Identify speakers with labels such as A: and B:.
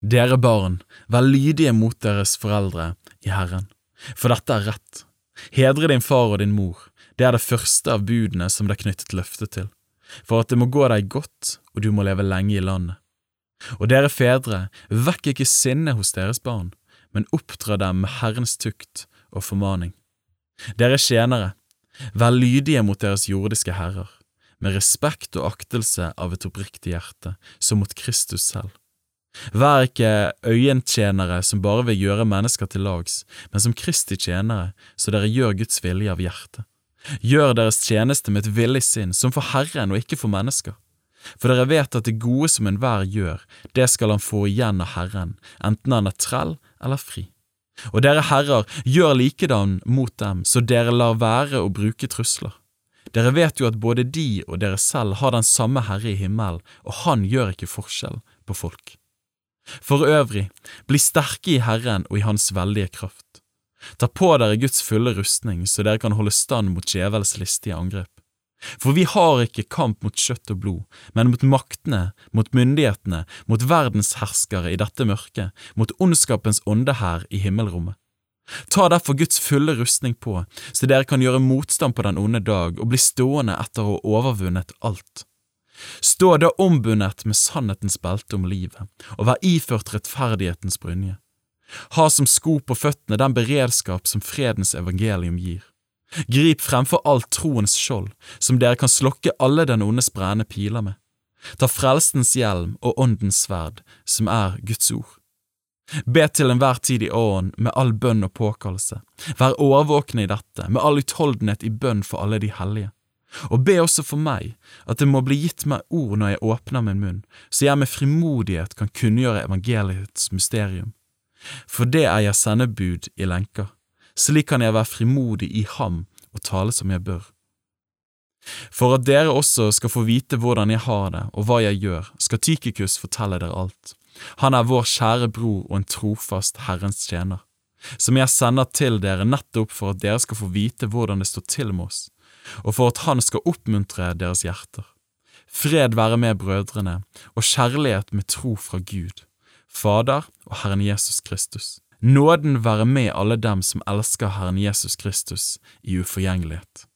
A: Dere barn, vær lydige mot deres foreldre i Herren, for dette er rett. Hedre din far og din mor, det er det første av budene som det er knyttet løfte til, for at det må gå deg godt og du må leve lenge i landet. Og dere fedre, vekk ikke sinnet hos deres barn, men oppdra dem med Herrens tukt og formaning. Dere tjenere, vær lydige mot deres jordiske herrer, med respekt og aktelse av et oppriktig hjerte, som mot Kristus selv. Vær ikke øyentjenere som bare vil gjøre mennesker til lags, men som Kristi tjenere, så dere gjør Guds vilje av hjertet. Gjør deres tjeneste med et villig sinn, som for Herren og ikke for mennesker. For dere vet at det gode som enhver gjør, det skal han få igjen av Herren, enten han er trell eller fri. Og dere herrer, gjør likedan mot dem, så dere lar være å bruke trusler. Dere vet jo at både de og dere selv har den samme Herre i himmelen, og han gjør ikke forskjell på folk. For øvrig, bli sterke i Herren og i Hans veldige kraft. Ta på dere Guds fulle rustning, så dere kan holde stand mot djevelens listige angrep. For vi har ikke kamp mot kjøtt og blod, men mot maktene, mot myndighetene, mot verdensherskere i dette mørket, mot ondskapens ånde her i himmelrommet. Ta derfor Guds fulle rustning på, så dere kan gjøre motstand på den onde dag og bli stående etter å ha overvunnet alt. Stå da ombundet med sannhetens belte om livet, og vær iført rettferdighetens brynje. Ha som sko på føttene den beredskap som fredens evangelium gir. Grip fremfor alt troens skjold, som dere kan slokke alle den ondes brennende piler med. Ta frelsens hjelm og åndens sverd, som er Guds ord. Be til enhver tid i åren med all bønn og påkallelse. Vær årvåkne i dette, med all utholdenhet i bønn for alle de hellige. Og be også for meg, at det må bli gitt meg ord når jeg åpner min munn, så jeg med frimodighet kan kunngjøre evangeliets mysterium. For det er jeg sendebud i lenker slik kan jeg være frimodig i ham og tale som jeg bør. For at dere også skal få vite hvordan jeg har det og hva jeg gjør, skal Tykikus fortelle dere alt. Han er vår kjære bror og en trofast Herrens tjener, som jeg sender til dere nettopp for at dere skal få vite hvordan det står til med oss, og for at han skal oppmuntre deres hjerter. Fred være med brødrene, og kjærlighet med tro fra Gud, Fader og Herren Jesus Kristus. Nåden være med alle dem som elsker Herren Jesus Kristus i uforgjengelighet.